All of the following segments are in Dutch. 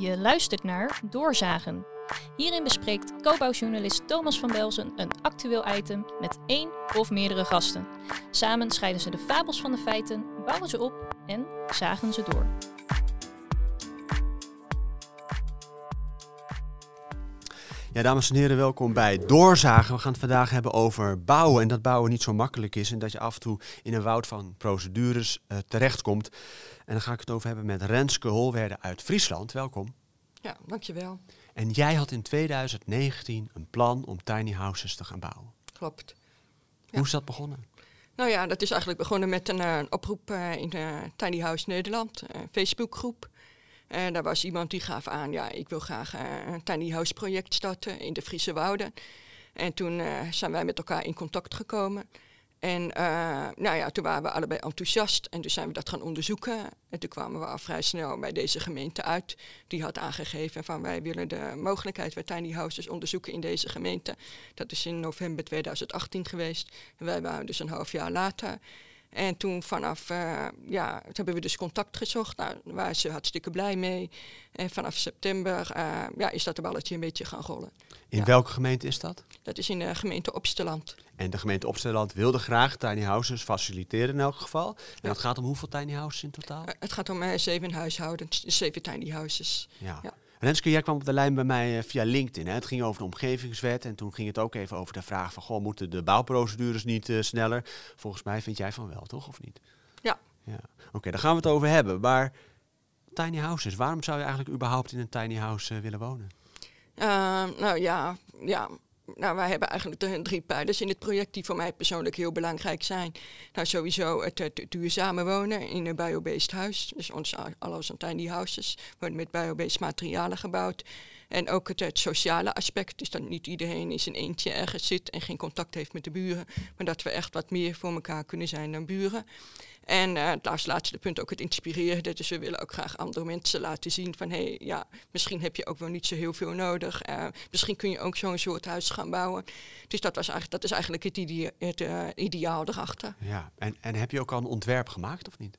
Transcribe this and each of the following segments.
Je luistert naar Doorzagen. Hierin bespreekt co-bouwjournalist Thomas van Belzen een actueel item met één of meerdere gasten. Samen scheiden ze de fabels van de feiten, bouwen ze op en zagen ze door. Ja, dames en heren, welkom bij Doorzagen. We gaan het vandaag hebben over bouwen en dat bouwen niet zo makkelijk is en dat je af en toe in een woud van procedures uh, terechtkomt. En dan ga ik het over hebben met Renske Holwerde uit Friesland. Welkom. Ja, dankjewel. En jij had in 2019 een plan om tiny houses te gaan bouwen. Klopt. Hoe is dat begonnen? Nou ja, dat is eigenlijk begonnen met een, uh, oproep uh, in Tiny House Nederland, een Facebookgroep. En daar was iemand die gaf aan, ja, ik wil graag een tiny house project starten in de Friese Wouden. En toen zijn wij met elkaar in contact gekomen. En uh, nou ja, toen waren we allebei enthousiast en toen zijn we dat gaan onderzoeken. En toen kwamen we al vrij snel bij deze gemeente uit. Die had aangegeven van wij willen de mogelijkheid voor tiny houses onderzoeken in deze gemeente. Dat is in november 2018 geweest. En wij waren dus een half jaar later. En toen vanaf, uh, ja, toen hebben we dus contact gezocht. Nou, daar waren ze hartstikke blij mee. En vanaf september uh, ja, is dat de balletje een beetje gaan rollen. In ja. welke gemeente is dat? Dat is in de gemeente Opsteland. En de gemeente Opsteland wilde graag tiny houses faciliteren in elk geval. En ja. het gaat om hoeveel tiny houses in totaal? Uh, het gaat om zeven huishoudens, zeven tiny houses. Ja. ja. Renske, jij kwam op de lijn bij mij uh, via LinkedIn. Hè? Het ging over de omgevingswet en toen ging het ook even over de vraag van... Goh, moeten de bouwprocedures niet uh, sneller? Volgens mij vind jij van wel, toch? Of niet? Ja. ja. Oké, okay, daar gaan we het over hebben. Maar tiny houses, waarom zou je eigenlijk überhaupt in een tiny house uh, willen wonen? nou ja, ja, nou, wij hebben eigenlijk drie pijlers in het project die voor mij persoonlijk heel belangrijk zijn. Nou, sowieso het, het duurzame wonen in een biobased huis. Dus ons, al onze tiny houses worden met biobased materialen gebouwd. En ook het, sociale aspect, dus dat niet iedereen in zijn eentje ergens zit en geen contact heeft met de buren, maar dat we echt wat meer voor elkaar kunnen zijn dan buren. En uh, als laatste punt ook het inspireren. Dus we willen ook graag andere mensen laten zien van hé, hey, ja, misschien heb je ook wel niet zo heel veel nodig. Uh, misschien kun je ook zo'n soort huis gaan bouwen. Dus dat, was eigenlijk, dat is eigenlijk het, het uh, ideaal erachter. Ja, en, en heb je ook al een ontwerp gemaakt of niet?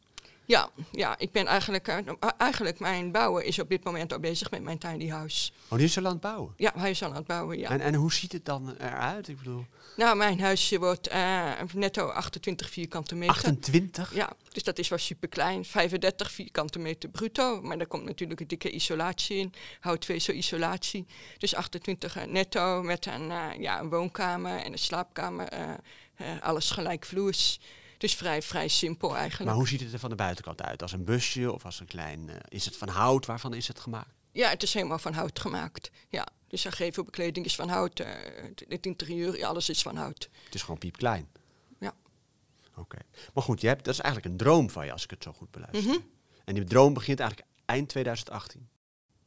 Ja, ja, ik ben eigenlijk, uh, eigenlijk mijn bouwen is op dit moment al bezig met mijn tiny house. Oh, die is al aan het bouwen? Ja, hij is al aan het bouwen, ja. En, en hoe ziet het dan eruit? Ik bedoel... Nou, mijn huisje wordt uh, netto 28 vierkante meter. 28? Ja, dus dat is wel super klein. 35 vierkante meter bruto. Maar daar komt natuurlijk een dikke isolatie in. Houtwezel-isolatie. Dus 28 netto met een, uh, ja, een woonkamer en een slaapkamer. Uh, alles gelijkvloers. Dus vrij, vrij simpel eigenlijk. Maar hoe ziet het er van de buitenkant uit? Als een busje of als een klein... is het van hout? Waarvan is het gemaakt? Ja, het is helemaal van hout gemaakt. Ja. Dus de gevelbekleding is van hout, uh, het interieur, alles is van hout. Het is gewoon piepklein? Ja. Oké. Okay. Maar goed, je hebt, dat is eigenlijk een droom van je, als ik het zo goed beluister. Mm -hmm. En die droom begint eigenlijk eind 2018?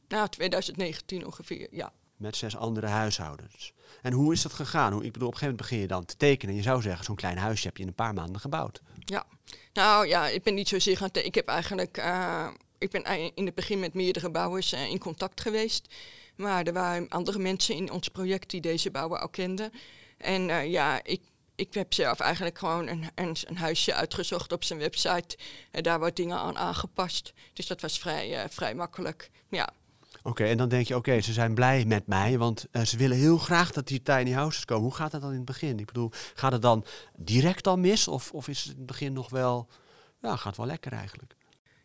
Nou, 2019 ongeveer, ja. Met zes andere huishoudens. En hoe is dat gegaan? Hoe, ik bedoel, op een gegeven moment begin je dan te tekenen. Je zou zeggen, zo'n klein huisje heb je in een paar maanden gebouwd. Ja. Nou ja, ik ben niet zozeer gaan tekenen. Ik heb eigenlijk... Uh, ik ben in het begin met meerdere bouwers uh, in contact geweest. Maar er waren andere mensen in ons project die deze bouwer al kenden. En uh, ja, ik, ik heb zelf eigenlijk gewoon een, een, een, huisje uitgezocht op zijn website. En daar wordt dingen aan aangepast. Dus dat was vrij, vrij makkelijk. Ja. Oké, en dan denk je, oké, ze zijn blij met mij, want uh, ze willen heel graag dat die tiny houses komen. Hoe gaat dat dan in het begin? Ik bedoel, gaat het dan direct al mis? Of, of is het in het begin nog wel, ja, gaat wel lekker eigenlijk?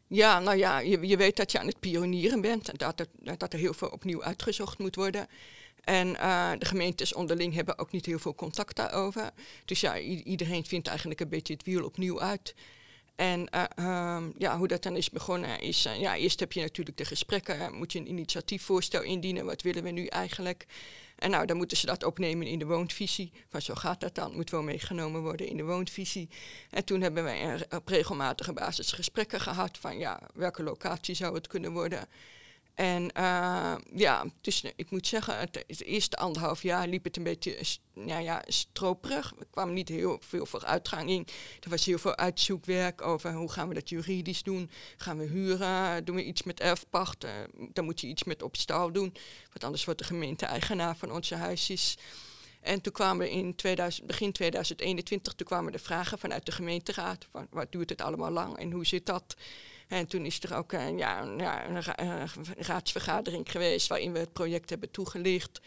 Ja, nou ja, je, je weet dat je aan het pionieren bent en dat er, dat er heel veel opnieuw uitgezocht moet worden. En uh, de gemeentes onderling hebben ook niet heel veel contact daarover. Dus ja, iedereen vindt eigenlijk een beetje het wiel opnieuw uit. En uh, um, ja, hoe dat dan is begonnen is, uh, ja, eerst heb je natuurlijk de gesprekken. moet je een initiatiefvoorstel indienen, wat willen we nu eigenlijk? En nou, dan moeten ze dat opnemen in de woonvisie. Van zo gaat dat dan, moet wel meegenomen worden in de woonvisie. En toen hebben wij op regelmatige basis gesprekken gehad van ja, welke locatie zou het kunnen worden. En uh, ja, dus ik moet zeggen, het, eerste anderhalf jaar liep het een beetje nou ja, stroperig. Er kwam niet heel veel vooruitgang in. Er was heel veel uitzoekwerk over hoe gaan we dat juridisch doen. Gaan we huren? Doen we iets met erfpacht? Dan moet je iets met op stal doen. Want anders wordt de gemeente eigenaar van onze huisjes. En toen kwamen in 2000, begin 2021 toen kwamen de vragen vanuit de gemeenteraad. Van, wat duurt het allemaal lang en hoe zit dat? En toen is er ook uh, ja, ja, een, ra een, raadsvergadering geweest waarin we het project hebben toegelicht.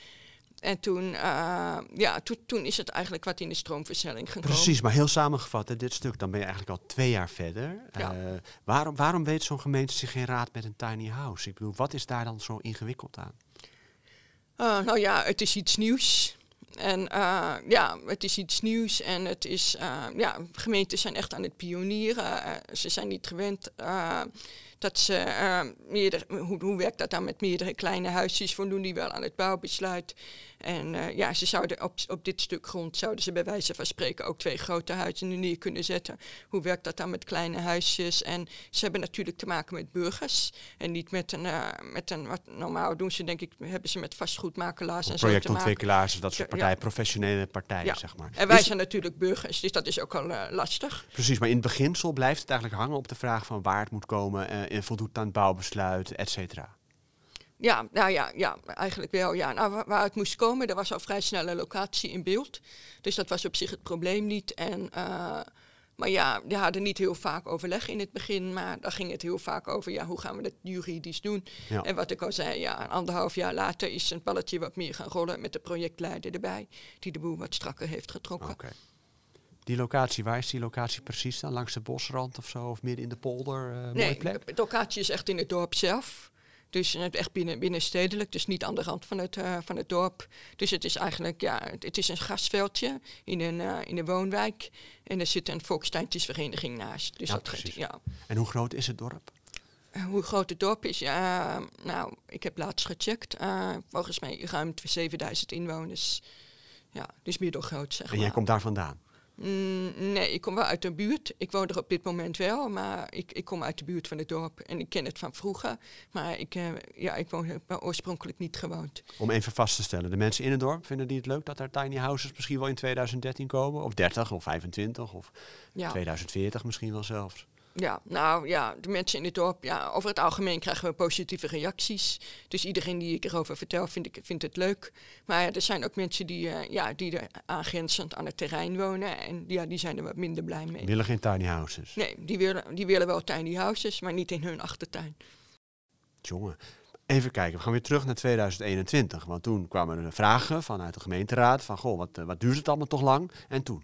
En toen, uh, ja, toen, toen is het eigenlijk wat in de stroomversnelling gekomen. Precies, maar heel samengevat, hè, dit stuk, dan ben je eigenlijk al twee jaar verder. Ja. Uh, waarom, waarom weet zo'n gemeente zich geen raad met een tiny house? Ik bedoel, wat is daar dan zo ingewikkeld aan? Uh, nou ja, het is iets nieuws. En uh, ja, het is iets nieuws en het is, uh, ja, gemeenten zijn echt aan het pionieren. Uh, ze zijn niet gewend dat ze meerdere, hoe, hoe werkt dat dan met meerdere kleine huisjes, voldoen die wel aan het bouwbesluit. En uh, ja, ze zouden op, op dit stuk grond zouden ze bij wijze van spreken ook twee grote huizen neer kunnen zetten. Hoe werkt dat dan met kleine huisjes? En ze hebben natuurlijk te maken met burgers en niet met een, uh, met een wat normaal doen ze denk ik, hebben ze met vastgoedmakelaars en zo Projectontwikkelaars, dat soort partijen, ja. professionele partijen ja. zeg maar. En wij is, zijn natuurlijk burgers, dus dat is ook al uh, lastig. Precies, maar in het beginsel blijft het eigenlijk hangen op de vraag van waar het moet komen en voldoet aan het bouwbesluit, et cetera. Ja, nou ja, ja, eigenlijk wel. Ja. Nou, waar, het moest komen, er was al vrij snel een locatie in beeld. Dus dat was op zich het probleem niet. En, uh, maar ja, die hadden niet heel vaak overleg in het begin. Maar dan ging het heel vaak over, ja, hoe gaan we dat juridisch doen? Ja. En wat ik al zei, ja, anderhalf jaar later is een balletje wat meer gaan rollen met de projectleider erbij. Die de boel wat strakker heeft getrokken. Okay. Die locatie, waar is die locatie precies dan? Langs de bosrand of zo? Of midden in de polder? Uh, nee, plek? de locatie is echt in het dorp zelf. Dus echt binnen, binnenstedelijk, dus niet aan de rand van het, uh, van het dorp. Dus het is eigenlijk, ja, het, het is een gasveldje in een, uh, in een woonwijk. En er zit een volkstuintjesvereniging naast. Dus ja, dat precies. ja. En hoe groot is het dorp? Uh, hoe groot het dorp is? Ja, nou, ik heb laatst gecheckt. volgens mij ruim 7000 inwoners. Ja, dus middelgroot, zeg En jij maar. komt daar vandaan? Mm, nee, ik kom wel uit de buurt. Ik woon er op dit moment wel, maar ik, ik kom uit de buurt van het dorp. En ik ken het van vroeger. Maar ik, uh, ja, ik woon heb oorspronkelijk niet gewoond. Om even vast te stellen, de mensen in het dorp, vinden die het leuk dat er tiny houses misschien wel in 2013 komen? Of 30 of 25 of ja. 2040 misschien wel zelfs? Ja, nou ja, de mensen in het dorp, ja, over het algemeen krijgen we positieve reacties. Dus iedereen die ik erover vertel, vind ik, vindt het leuk. Maar ja, er zijn ook mensen die, uh, ja, die er aangrenzend aan het terrein wonen. En ja, die zijn er wat minder blij mee. Die willen geen tiny houses? Nee, die willen, die willen wel tiny houses, maar niet in hun achtertuin. Jongen. Even kijken, we gaan weer terug naar 2021. Want toen kwamen er vragen vanuit de gemeenteraad van, goh, wat, wat duurt het allemaal toch lang? En toen?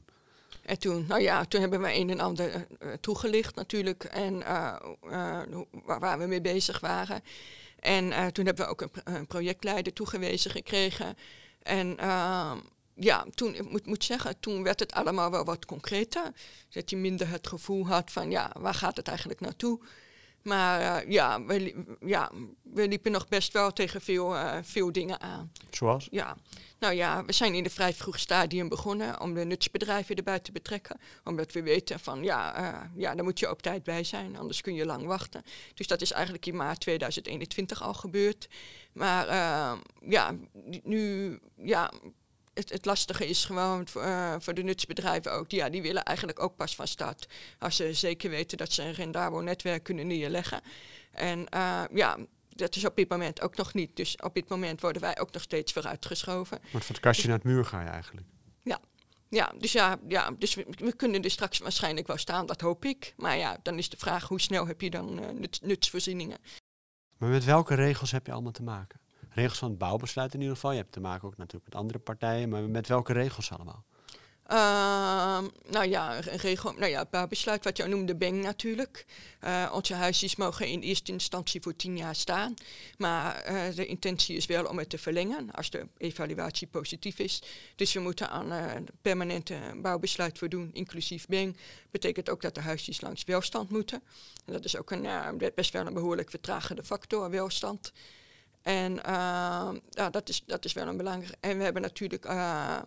En toen, nou ja, toen hebben we een en ander uh, toegelicht natuurlijk en uh, waar, we mee bezig waren. En toen hebben we ook een, een, projectleider toegewezen gekregen. En ja, toen, ik moet, moet zeggen, toen werd het allemaal wel wat concreter. Dat je minder het gevoel had van, ja, waar gaat het eigenlijk naartoe? Maar uh, ja, we, ja, we liepen nog best wel tegen veel, uh, veel dingen aan. Zoals? Ja, nou ja, we zijn in een vrij vroeg stadium begonnen om de nutsbedrijven erbij te betrekken. Omdat we weten van, ja, uh, ja, daar moet je op tijd bij zijn, anders kun je lang wachten. Dus dat is eigenlijk in maart 2021 al gebeurd. Maar ja, nu, ja, het, het, lastige is gewoon uh, voor de nutsbedrijven ook. Ja, die willen eigenlijk ook pas van start. Als ze zeker weten dat ze een rendabel netwerk kunnen neerleggen. En uh, ja, dat is op dit moment ook nog niet. Dus op dit moment worden wij ook nog steeds vooruitgeschoven. Want van het kastje dus, naar het muur ga je eigenlijk. Ja. Ja, dus, ja, ja, dus we, we, kunnen er straks waarschijnlijk wel staan, dat hoop ik. Maar ja, dan is de vraag hoe snel heb je dan uh, nuts, nutsvoorzieningen. Maar met welke regels heb je allemaal te maken? Regels van het bouwbesluit in ieder geval. Je hebt te maken ook natuurlijk met andere partijen, maar met welke regels allemaal? Uh, nou ja, een regel, nou ja, het bouwbesluit wat jou noemde, BENG natuurlijk. Uh, onze huisjes mogen in eerste instantie voor tien jaar staan. Maar uh, de intentie is wel om het te verlengen als de evaluatie positief is. Dus we moeten aan een permanente bouwbesluit voldoen, inclusief BENG. Betekent ook dat de huisjes langs welstand moeten. En dat is ook een, best wel een behoorlijk vertragende factor, welstand. En uh, ja, dat, is, dat is wel een belangrijk. En we hebben natuurlijk uh,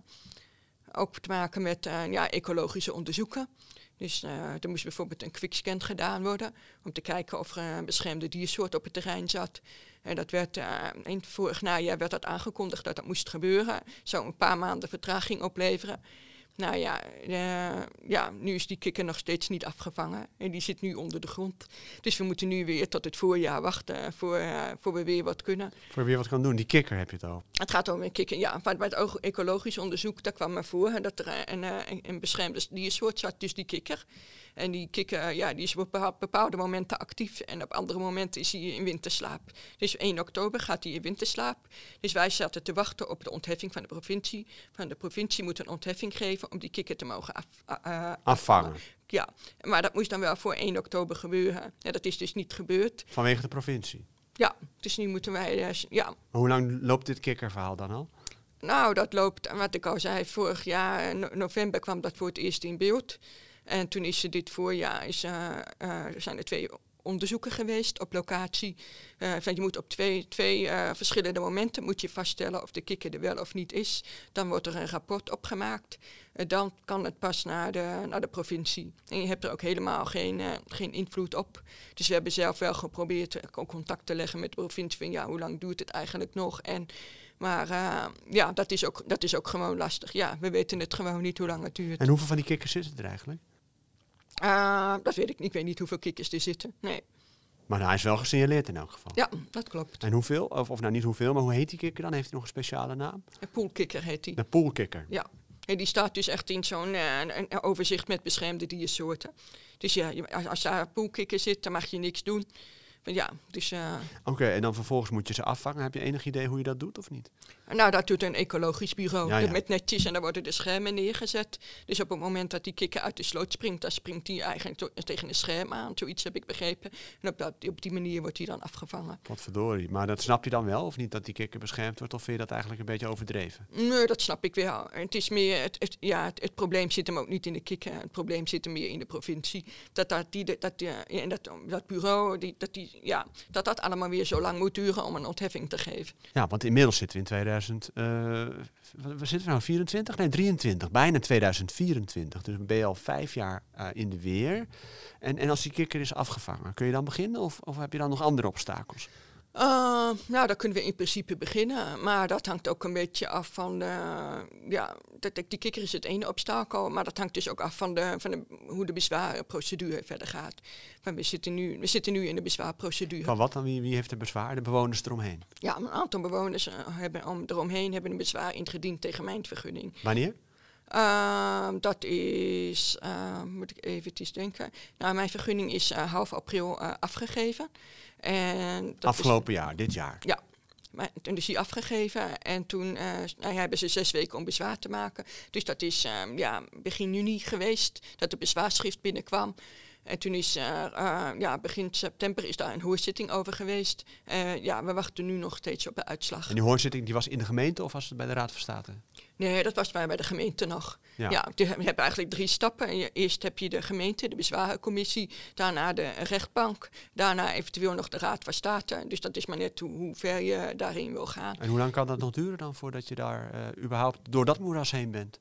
ook te maken met uh, ja, ecologische onderzoeken. Dus er moest bijvoorbeeld een quickscan gedaan worden om te kijken of er een beschermde diersoort op het terrein zat. En dat werd in vorig najaar werd dat aangekondigd dat dat moest gebeuren. Zou een paar maanden vertraging opleveren. Nou ja, uh, ja, nu is die kikker nog steeds niet afgevangen. En die zit nu onder de grond. Dus we moeten nu weer tot het voorjaar wachten voor, uh, voor we weer wat kunnen. Voor we weer wat kan doen. Die kikker heb je het over. Het gaat om een kikker, ja. Bij het ecologisch onderzoek, daar kwam maar voor dat er een, een, een beschermde diersoort zat, dus die kikker. En die kikker ja, die is op bepa- bepaalde momenten actief en op andere momenten is hij in winterslaap. Dus 1 oktober gaat hij in winterslaap. Dus wij zaten te wachten op de ontheffing van de provincie. Van de provincie moet een ontheffing geven om die kikker te mogen af, eh, Afvangen. Ja, maar dat moest dan wel voor 1 oktober gebeuren. Ja, dat is dus niet gebeurd. Vanwege de provincie. Ja, dus nu moeten wij, eh, ja, Maar hoe lang loopt dit kikkerverhaal dan al? Nou, dat loopt, wat ik al zei, vorig jaar no- november kwam dat voor het eerst in beeld. En toen is er dit voorjaar, is, eh, eh, zijn er twee onderzoeken geweest op locatie. Van je moet op twee, twee verschillende momenten moet je vaststellen of de kikker er wel of niet is. Dan wordt er een rapport opgemaakt. Dan kan het pas naar de, naar de provincie. En je hebt er ook helemaal geen, geen invloed op. Dus we hebben zelf wel geprobeerd con- contact te leggen met de provincie. Van ja, hoe lang duurt het eigenlijk nog? En maar ja, dat is, ook, dat is ook gewoon lastig. Ja, we weten het gewoon niet hoe lang het duurt. En hoeveel van die kikkers zitten er eigenlijk? Eh, dat weet ik niet. Ik weet niet hoeveel kikkers er zitten. Nee. Maar hij is wel gesignaleerd in elk geval. Ja, dat klopt. En hoeveel? Of, of nou niet hoeveel, maar hoe heet die kikker dan? Heeft hij nog een speciale naam? Een poolkikker heet die. De poolkikker. Ja. En die staat dus echt in zo'n eh, overzicht met beschermde diersoorten. Dus ja, als, als daar een poolkikker zit, dan mag je niks doen. Maar ja, dus... eh, Oké, en dan vervolgens moet je ze afvangen. Heb je enig idee hoe je dat doet of niet? Nou, dat doet een ecologisch bureau. Ja, ja. Met netjes en daar worden de schermen neergezet. Dus op het moment dat die kikker uit de sloot springt, dan springt hij eigenlijk tegen een scherm aan. Zoiets heb ik begrepen. En op, dat, op die manier wordt hij dan afgevangen. Wat verdorie. Maar dat snap je dan wel of niet dat die kikker beschermd wordt? Of vind je dat eigenlijk een beetje overdreven? Nee, dat snap ik wel. Het is meer, het, het- ja, het, het probleem zit hem ook niet in de kikker. Het probleem zit hem meer in de provincie. Dat dat, die, dat, dat, ja, en dat, dat bureau, die, dat, die, ja, dat dat allemaal weer zo lang moet duren om een ontheffing te geven. Ja, want inmiddels zitten we in 2000. Eh wat- waar zitten we nou? 24? Nee, 23. Bijna 2024. Dus ben je al vijf jaar eh, in de weer. En, en als die kikker is afgevangen, kun je dan beginnen? Of, of heb je dan nog andere obstakels? Uh, nou, daar kunnen we in principe beginnen. Maar dat hangt ook een beetje af van de. Ja, dat, die kikker is het ene obstakel. Maar dat hangt dus ook af van, de, van de, hoe de bezwaarprocedure verder gaat. We, zitten nu, we zitten nu in de bezwaarprocedure. Van wat dan? Wie, wie heeft er bezwaar? De bewoners eromheen. Ja, een aantal bewoners eh, hebben om, eromheen hebben een bezwaar ingediend tegen mijn vergunning. Wanneer? Ehm, dat is, eh, moet ik eventjes denken. Nou, mijn vergunning is eh, half april eh, afgegeven. En dat is- Afgelopen jaar, dit jaar. ja, maar toen is hij afgegeven en toen eh, nou hebben ze zes weken om bezwaar te maken. Dus dat is ehm, ja, begin juni geweest dat de bezwaarschrift binnenkwam. En toen is ja, begin september is daar een hoorzitting over geweest. Ja, we wachten nu nog steeds op de uitslag. En die hoorzitting die was in de gemeente of was het bij de Raad van State? Nee, dat was bij, bij de gemeente nog. Ja. Ja, je hebt eigenlijk drie stappen. Eerst heb je de gemeente, de bezwarencommissie, daarna de rechtbank, daarna eventueel nog de Raad van State. Dus dat is maar net hoe, ver je daarin wil gaan. En hoe lang kan dat nog duren dan voordat je daar eh, überhaupt door dat moeras heen bent?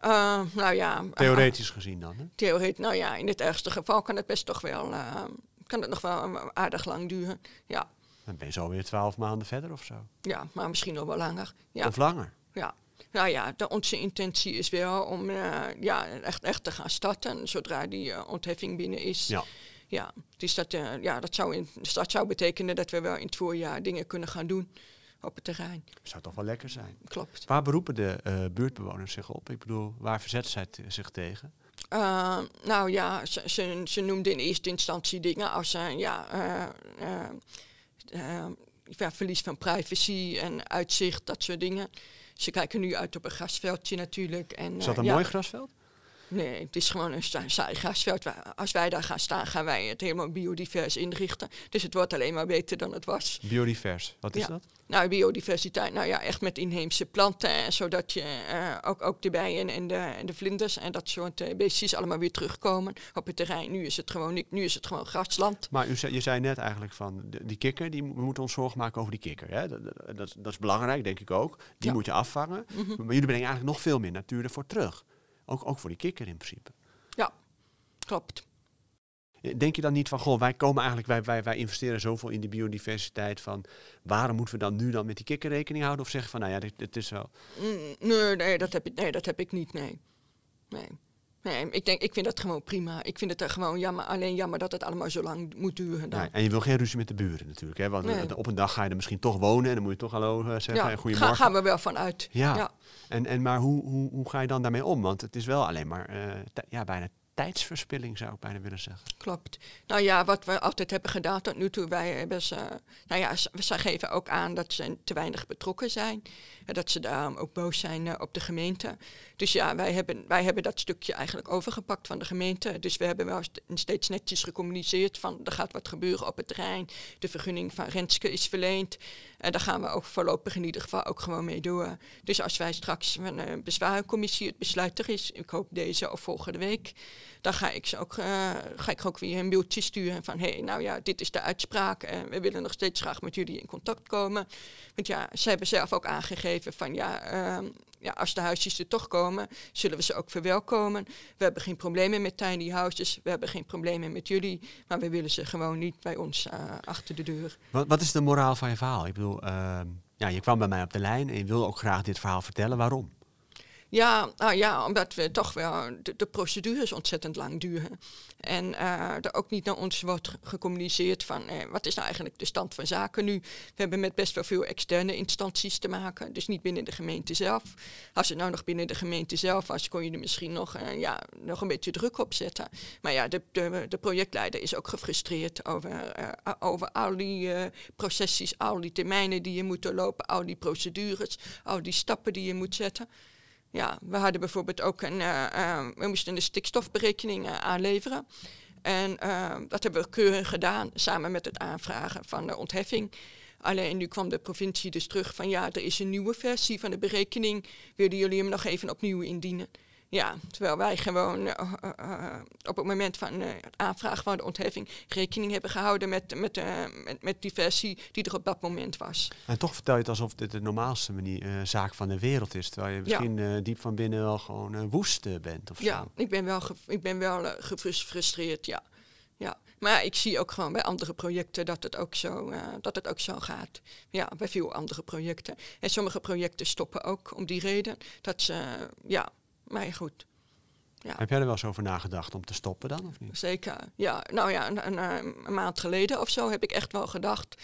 Eh, nou ja, Theoretisch gezien dan. Hè? Theoretisch, nou ja, in het ergste geval kan het best toch wel, eh, kan het nog wel eh, aardig lang duren. Ja, Dan ben je zo weer twaalf maanden verder of zo. ja maar misschien nog wel langer. Ja, Of langer. ja. Nou ja, de, onze intentie is wel om eh, ja, echt, echt te gaan starten zodra die eh, ontheffing binnen is. Ja. Ja, dus dat, eh, ja, dat, zou in, dus dat zou betekenen dat we wel in het voorjaar dingen kunnen gaan doen op het terrein. Zou toch wel lekker zijn. Klopt. Waar beroepen de buurtbewoners zich op? Ik bedoel, waar verzet zij zich tegen? Nou ja, ze, ze, ze noemden in eerste instantie dingen als ja, ja, verlies van privacy en uitzicht, dat soort dingen. Ze kijken nu uit op een grasveldje natuurlijk. En, Is dat een ja, mooi grasveld? Nee, het is gewoon een sa- saai grasveld. Als wij daar gaan staan, gaan wij het helemaal biodivers inrichten. Dus het wordt alleen maar beter dan het was. Biodivers, wat is Ja. dat? Nou, biodiversiteit, nou ja, echt met inheemse planten. zodat je eh, ook, ook de bijen en de, en de vlinders en dat soort eh, beestjes allemaal weer terugkomen op het terrein. Nu is het gewoon, niet- nu is het gewoon grasland. Maar u zei, je zei net eigenlijk van die kikker, die, we moeten ons zorgen maken over die kikker. Hè? Dat, dat, dat is- belangrijk, denk ik ook. Die Ja. moet je afvangen. Mhm. Maar jullie brengen eigenlijk nog veel meer natuur ervoor terug. Ook, ook voor die kikker in principe. Ja, klopt. Denk je dan niet van, goh, wij komen eigenlijk, wij, wij, wij investeren zoveel in die biodiversiteit van, waarom moeten we dan nu dan met die kikker rekening houden? Of zeggen van, nou ja, dit, dit is wel... Mm, Nee, nee, dat heb ik, nee, dat heb ik niet, nee. Nee. Nee, ik, denk, ik vind dat gewoon prima. Ik vind het er gewoon jammer, alleen jammer dat het allemaal zo lang moet duren. Dan. Ja, en je wil geen ruzie met de buren natuurlijk. Hè? Want Nee. eh, op een dag ga je er misschien toch wonen en dan moet je toch hallo eh, zeggen en ja, goedemorgen. ga, gaan we wel vanuit. Ja. ja. En, en maar hoe, hoe, hoe ga je dan daarmee om? Want het is wel alleen maar ti- ja, bijna tijdsverspilling, zou ik bijna willen zeggen. Klopt. Nou ja, wat we altijd hebben gedaan tot nu toe, wij hebben ze, nou ja, ze, geven ook aan dat ze te weinig betrokken zijn. En dat ze daarom ook boos zijn eh, op de gemeente. Dus ja, wij hebben, wij hebben dat stukje eigenlijk overgepakt van de gemeente. Dus we hebben wel st- steeds netjes gecommuniceerd van er gaat wat gebeuren op het terrein. De vergunning van Renske is verleend. En daar gaan we ook voorlopig in ieder geval ook gewoon mee door. Dus als wij straks van een bezwarencommissie het besluit er is, ik hoop deze of volgende week, dan ga ik ze ook, uh, ga ik ook weer een mailtje sturen van hé, hey, nou ja, dit is de uitspraak en we willen nog steeds graag met jullie in contact komen. Want ja, ze hebben zelf ook aangegeven van ja, uh, ja, als de huisjes er toch komen, zullen we ze ook verwelkomen. We hebben geen problemen met tiny houses, we hebben geen problemen met jullie, maar we willen ze gewoon niet bij ons uh, achter de deur. Wat, wat, is de moraal van je verhaal? Ik bedoel, uh, ja, je kwam bij mij op de lijn en je wilde ook graag dit verhaal vertellen. Waarom? Ja, nou ja, omdat we toch wel de, procedures ontzettend lang duren. En uh, er ook niet naar ons wordt gecommuniceerd van eh, wat is nou eigenlijk de stand van zaken nu. We hebben met best wel veel externe instanties te maken, dus niet binnen de gemeente zelf. Als het nou nog binnen de gemeente zelf was, kon je er misschien nog, uh, ja, nog een beetje druk op zetten. Maar ja, de, de, de projectleider is ook gefrustreerd over, over al die processies, al die termijnen die je moet doorlopen, al die procedures, al die stappen die je moet zetten. Ja, we hadden bijvoorbeeld ook een, uh, uh, we moesten de stikstofberekening uh, aanleveren. En dat hebben we keurig gedaan, samen met het aanvragen van de ontheffing. Alleen nu kwam de provincie dus terug van ja, er is een nieuwe versie van de berekening. Willen jullie hem nog even opnieuw indienen? Ja, terwijl wij gewoon uh, uh, op het moment van uh, het aanvragen van de ontheffing rekening hebben gehouden met, met, met, met die versie die er op dat moment was. En toch vertel je het alsof dit de normaalste manier, zaak van de wereld is. Terwijl je misschien ja. diep van binnen wel gewoon woest bent of ja, zo. ik ben wel, ik ben wel gefrustreerd, ja. ja. Maar ik zie ook gewoon bij andere projecten dat het ook zo, dat het ook zo gaat. Ja, bij veel andere projecten. En sommige projecten stoppen ook om die reden dat ze, ja, maar goed. Ja. Heb jij er wel eens over nagedacht om te stoppen dan, of niet? Zeker, ja. Nou ja, een, een, een maand geleden of zo heb ik echt wel gedacht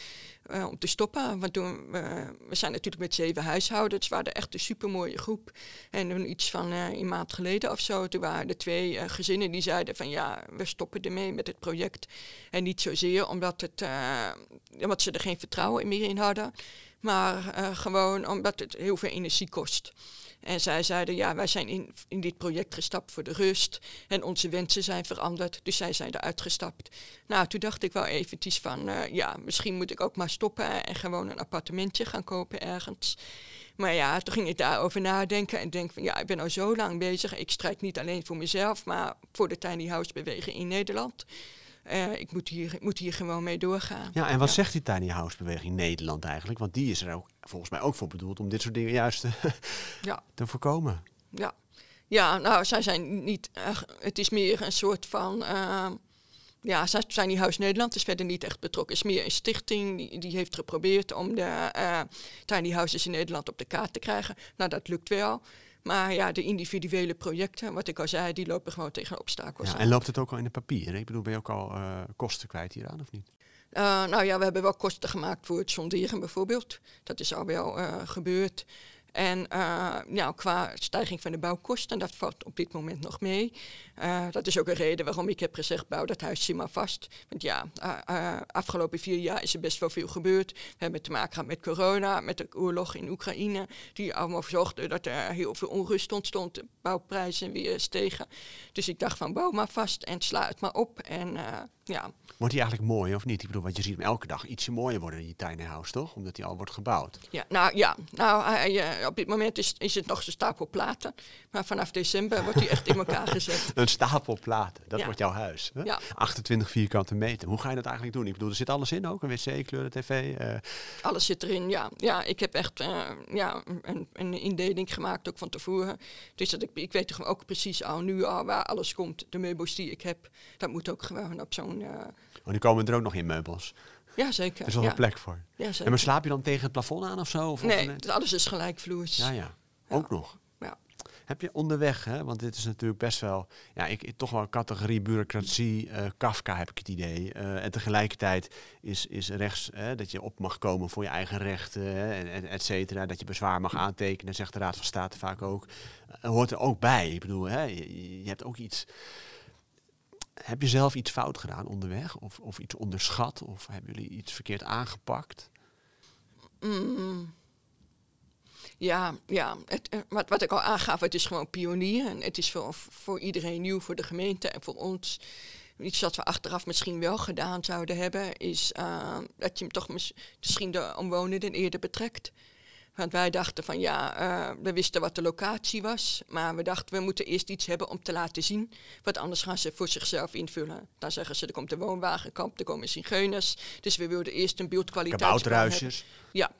uh, om te stoppen. Want toen, uh, we zijn natuurlijk met zeven huishoudens, we waren echt een supermooie groep. En toen iets van uh, een maand geleden of zo, toen waren er twee gezinnen die zeiden van ja, we stoppen ermee met het project. En niet zozeer omdat, het, omdat ze er geen vertrouwen meer in hadden, maar gewoon omdat het heel veel energie kost. En zij zeiden, ja, wij zijn in, in dit project gestapt voor de rust. En onze wensen zijn veranderd, dus zij zijn eruit gestapt. Nou, toen dacht ik wel eventjes van, uh, ja, misschien moet ik ook maar stoppen en gewoon een appartementje gaan kopen ergens. Maar ja, toen ging ik daarover nadenken en denk van, ja, ik ben al zo lang bezig. Ik strijd niet alleen voor mezelf, maar voor de tiny house beweging in Nederland. Uh, ik moet hier, moet hier gewoon mee doorgaan. Ja, en wat ja. zegt die tiny house beweging Nederland eigenlijk? Want die is er ook, volgens mij ook voor bedoeld om dit soort dingen juist te, ja. te voorkomen. Ja. ja, nou, zij zijn niet, uh, het is meer een soort van, uh, ja, die Huis Nederland is verder niet echt betrokken. Het is meer een stichting die, die heeft geprobeerd om de uh, tiny houses in Nederland op de kaart te krijgen. Nou, dat lukt wel. Maar ja, de individuele projecten, wat ik al zei, die lopen gewoon tegen obstakels ja, aan. En loopt het ook al in de papieren? Ik bedoel, ben je ook al uh, kosten kwijt hieraan of niet? Uh, nou ja, we hebben wel kosten gemaakt voor het sonderen bijvoorbeeld. Dat is al wel uh, gebeurd. En uh, nou, qua stijging van de bouwkosten, dat valt op dit moment nog mee. Uh, dat is ook een reden waarom ik heb gezegd, bouw dat huisje maar vast. Want ja, uh, afgelopen vier jaar is er best wel veel gebeurd. We hebben te maken gehad met corona, met de oorlog in Oekraïne. Die allemaal zorgde dat er heel veel onrust ontstond. De bouwprijzen weer stegen. Dus ik dacht van, bouw maar vast en sla het maar op. En ja... Wordt die eigenlijk mooi of niet? Ik bedoel, want je ziet hem elke dag ietsje mooier worden in je tiny house, toch? Omdat hij al wordt gebouwd. Ja, nou ja, nou, hij, op dit moment is, is het nog een stapel platen. Maar vanaf december wordt hij echt in elkaar gezet. een stapel platen, dat ja. wordt jouw huis. Hè? Ja. 28 vierkante meter. Hoe ga je dat eigenlijk doen? Ik bedoel, er zit alles in ook? Een wc, kleuren, tv? Uh... Alles zit erin, ja. Ja, ik heb echt uh, ja, een, een indeling gemaakt ook van tevoren. Dus dat ik, ik weet toch ook precies al nu al waar alles komt. De meubels die ik heb, dat moet ook gewoon op zo'n... Uh, oh, die komen er ook nog in meubels? Ja, zeker. Er is wel ja. een plek voor. Ja, zeker. En maar slaap je dan tegen het plafond aan of zo? Of nee, of alles is gelijkvloers. Ja, ja. Ook nog. Ja. Heb je onderweg, hè, want dit is natuurlijk best wel, ja, ik, toch wel een categorie bureaucratie, uh, Kafka heb ik het idee. Uh, en tegelijkertijd is, is rechts hè, dat je op mag komen voor je eigen rechten, en, en et cetera. Dat je bezwaar mag aantekenen, zegt de Raad van State vaak ook. Uh, hoort er ook bij. Ik bedoel, hè, je, je hebt ook iets heb je zelf iets fout gedaan onderweg? Of, of iets onderschat? Of hebben jullie iets verkeerd aangepakt? Mm. Ja, ja eh, wat, wat ik al aangaf, het is gewoon pionier. En het is voor, voor iedereen nieuw, voor de gemeente en voor ons. Iets wat we achteraf misschien wel gedaan zouden hebben, is uh, dat je hem toch misschien de omwonenden eerder betrekt. Want wij dachten van ja, uh, we wisten wat de locatie was. Maar we dachten we moeten eerst iets hebben om te laten zien. Want anders gaan ze voor zichzelf invullen. Dan zeggen ze er komt een woonwagenkamp, er komen zigeuners. Dus we wilden eerst een beeldkwaliteitsplan hebben. Ja,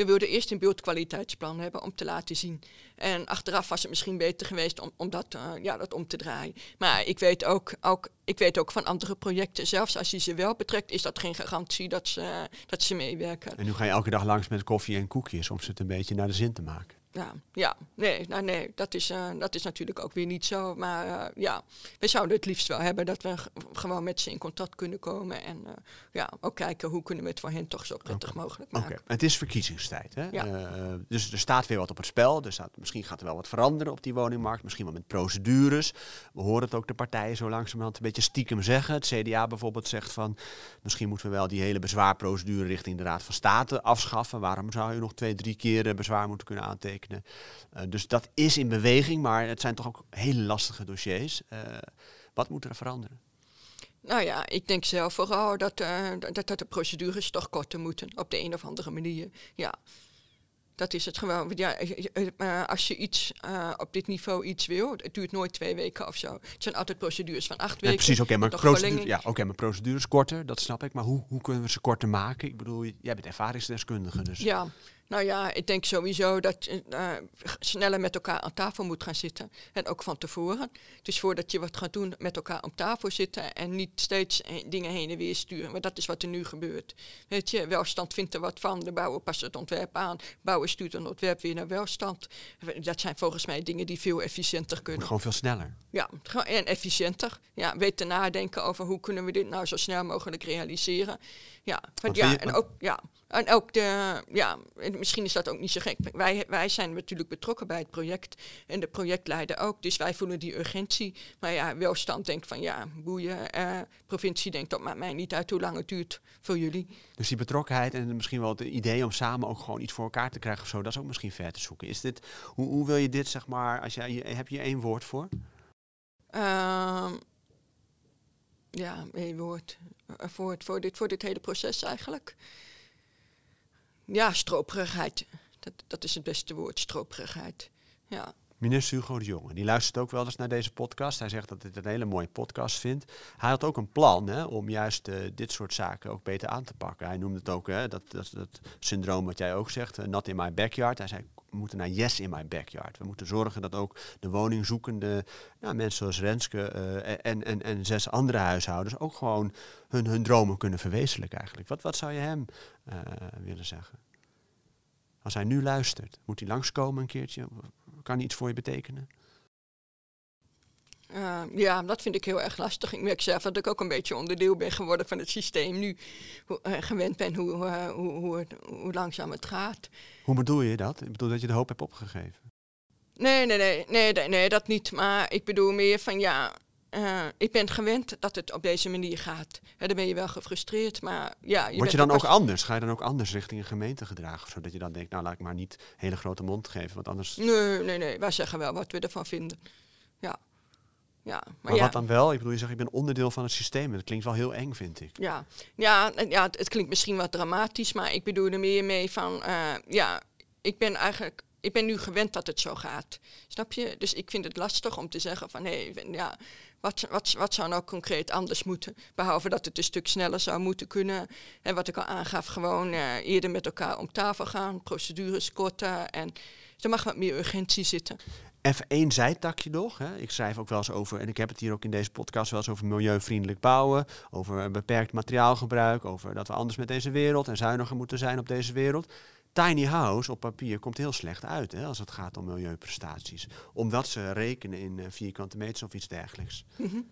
we wilden eerst een beeldkwaliteitsplan hebben om te laten zien. En achteraf was het misschien beter geweest om, om dat, uh, ja, dat om te draaien. Maar ik weet, ook, ook, ik weet ook van andere projecten, zelfs als je ze wel betrekt, is dat geen garantie dat ze, dat ze meewerken. En nu ga je elke dag langs met koffie en koekjes om ze het een beetje naar de zin te maken ja, ja, nee, nou nee, dat is, uh, dat is natuurlijk ook weer niet zo. Maar uh, ja, we zouden het liefst wel hebben dat we gewoon met ze in contact kunnen komen. En uh, ja, ook kijken hoe kunnen we het voor hen toch zo prettig okay. mogelijk maken. Okay. Het is verkiezingstijd, hè? Ja. dus er staat weer wat op het spel. Er staat, misschien gaat er wel wat veranderen op die woningmarkt. Misschien wel met procedures. We horen het ook de partijen zo langzamerhand een beetje stiekem zeggen. Het CDA bijvoorbeeld zegt van... misschien moeten we wel die hele bezwaarprocedure richting de Raad van State afschaffen. Waarom zou je nog twee, drie keer bezwaar moeten kunnen aantekenen? Uh, dus dat is in beweging, maar het zijn toch ook hele lastige dossiers. Uh, wat moet er veranderen? Nou ja, ik denk zelf vooral dat, uh, dat, dat de procedures toch korter moeten, op de een of andere manier. Ja, dat is het gewoon. Ja, als je iets op dit niveau iets wil, het duurt nooit twee weken of zo. Het zijn altijd procedures van acht weken. Ja, precies, oké, okay, maar, procedure, ja, okay, maar procedures korter, dat snap ik. Maar hoe, hoe kunnen we ze korter maken? Ik bedoel, jij bent ervaringsdeskundige, dus... Ja, nou ja, ik denk sowieso dat je uh, sneller met elkaar aan tafel moet gaan zitten. En ook van tevoren. Dus voordat je wat gaat doen, met elkaar om tafel zitten en niet steeds dingen heen en weer sturen. Maar dat is wat er nu gebeurt. Weet je, welstand vindt er wat van. De bouwer past het ontwerp aan. Bouwer stuurt een ontwerp weer naar welstand. Dat zijn volgens mij dingen die veel efficiënter kunnen. Gewoon veel sneller. Ja, en efficiënter. Ja, weten nadenken over hoe kunnen we dit nou zo snel mogelijk realiseren. Ja, want ja, en ook, ja, en ook de, ja, misschien is dat ook niet zo gek. Wij, wij zijn natuurlijk betrokken bij het project en de projectleider ook. Dus wij voelen die urgentie. Maar ja, welstand denkt van ja, boeien. Uh, provincie denkt dat maakt mij niet uit hoe lang het duurt voor jullie. Dus die betrokkenheid en misschien wel het idee om samen ook gewoon iets voor elkaar te krijgen of zo, dat is ook misschien ver te zoeken. Is dit, hoe, hoe wil je dit zeg maar, als jij, heb je één woord voor? Uh, ja, één woord. Voor, het, voor, dit, voor dit hele proces eigenlijk. Ja, stroperigheid. Dat, dat is het beste woord, stroperigheid. Ja. Minister Hugo de Jonge, die luistert ook wel eens naar deze podcast. Hij zegt dat hij het een hele mooie podcast vindt. Hij had ook een plan hè, om juist uh, dit soort zaken ook beter aan te pakken. Hij noemde het ook, hè, dat, dat, dat syndroom wat jij ook zegt, uh, not in my backyard. Hij zei, we moeten naar yes in my backyard. We moeten zorgen dat ook de woningzoekende nou, mensen zoals Renske uh, en, en, en zes andere huishoudens ook gewoon hun, hun dromen kunnen verwezenlijken eigenlijk. Wat, wat zou je hem willen zeggen? Als hij nu luistert, moet hij langskomen een keertje? Kan hij iets voor je betekenen? Uh, ja, dat vind ik heel erg lastig. Ik merk zelf dat ik ook een beetje onderdeel ben geworden van het systeem nu. Hoe, uh, gewend ben hoe, uh, hoe, hoe, het, hoe, langzaam het gaat. Hoe bedoel je dat? Ik bedoel dat je de hoop hebt opgegeven? Nee, nee, nee, nee, nee, nee dat niet. Maar ik bedoel meer van ja, ik ben gewend dat het op deze manier gaat. Dan ben je wel gefrustreerd, maar ja... Je Word je dan ook anders? Ga je dan ook anders richting een gemeente gedragen? Zodat je dan denkt, nou laat ik maar niet hele grote mond geven, want anders... Nee, nee, nee. Wij zeggen wel wat we ervan vinden. Ja. Ja, maar, maar ja. wat dan wel? Ik bedoel, je zegt, ik ben onderdeel van het systeem. Dat klinkt wel heel eng, vind ik. Ja, ja, ja het, het klinkt misschien wat dramatisch, maar ik bedoel er meer mee van... Uh, ja, ik ben eigenlijk ik ben nu gewend dat het zo gaat. Snap je? Dus ik vind het lastig om te zeggen van hé, hey, ja, wat, wat, wat zou nou concreet anders moeten? Behalve dat het een stuk sneller zou moeten kunnen. En wat ik al aangaf, gewoon uh, eerder met elkaar om tafel gaan, procedures korten. En er mag wat meer urgentie zitten. Even één zijtakje nog. Hè. Ik schrijf ook wel eens over, en ik heb het hier ook in deze podcast wel eens over milieuvriendelijk bouwen, over beperkt materiaalgebruik, over dat we anders met deze wereld en zuiniger moeten zijn op deze wereld. Tiny house op papier komt heel slecht uit hè, als het gaat om milieuprestaties. Omdat ze rekenen in uh, vierkante meters of iets dergelijks. Mm -hmm.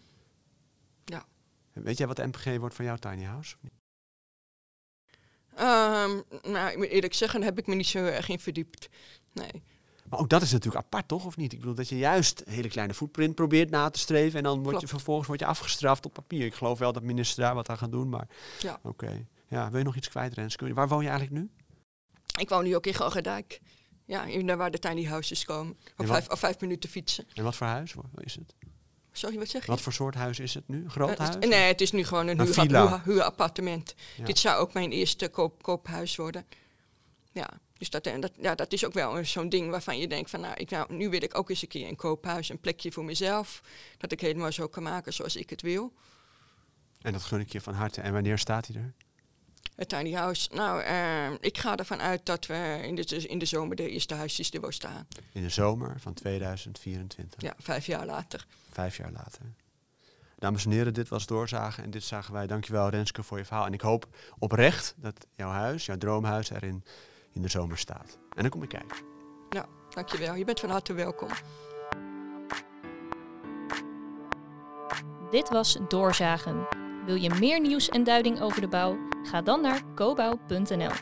Ja. Weet jij wat MPG wordt van jouw tiny house? Um, nou, ik moet eerlijk zeggen, heb ik me niet zo erg in verdiept. Nee. Maar ook dat is natuurlijk apart, toch? Of niet? Ik bedoel dat je juist een hele kleine footprint probeert na te streven. En dan word je vervolgens word je afgestraft op papier. Ik geloof wel dat minister daar wat aan gaat doen. Maar Ja. oké. Ja, wil je nog iets kwijt, Renske? Waar woon je eigenlijk nu? Ik woon nu ook in Gogadijk. Ja, in- daar waar de tiny houses komen. En Op vijf, op vijf minuten fietsen. En wat voor huis is het? Sorry, wat zeg je? Wat voor soort huis is het nu? Groot Eh, huis? het- nee, het is nu gewoon een, Een huur, villa. huur- huurappartement. Ja. Dit zou ook mijn eerste koop, koophuis worden. Ja, dus dat, en dat, ja, dat is ook wel zo'n ding waarvan je denkt van... Nou, ik, nou, nu wil ik ook eens een keer een koophuis, een plekje voor mezelf. Dat ik helemaal zo kan maken zoals ik het wil. En dat gun ik je van harte. En wanneer staat hij er? Het tiny house. Nou, eh, ik ga ervan uit dat we in de, in de zomer de eerste huisjes er wel staan. In de zomer van 2024. Ja, vijf jaar later. Vijf jaar later. Dames en heren, dit was Doorzagen en dit zagen wij. Dankjewel Renske voor je verhaal. En ik hoop oprecht dat jouw huis, jouw droomhuis, erin in de zomer staat. En dan kom ik kijken. Nou, dankjewel. Je bent van harte welkom. Dit was Doorzagen. Wil je meer nieuws en duiding over de bouw? Ga dan naar cobouw.nl.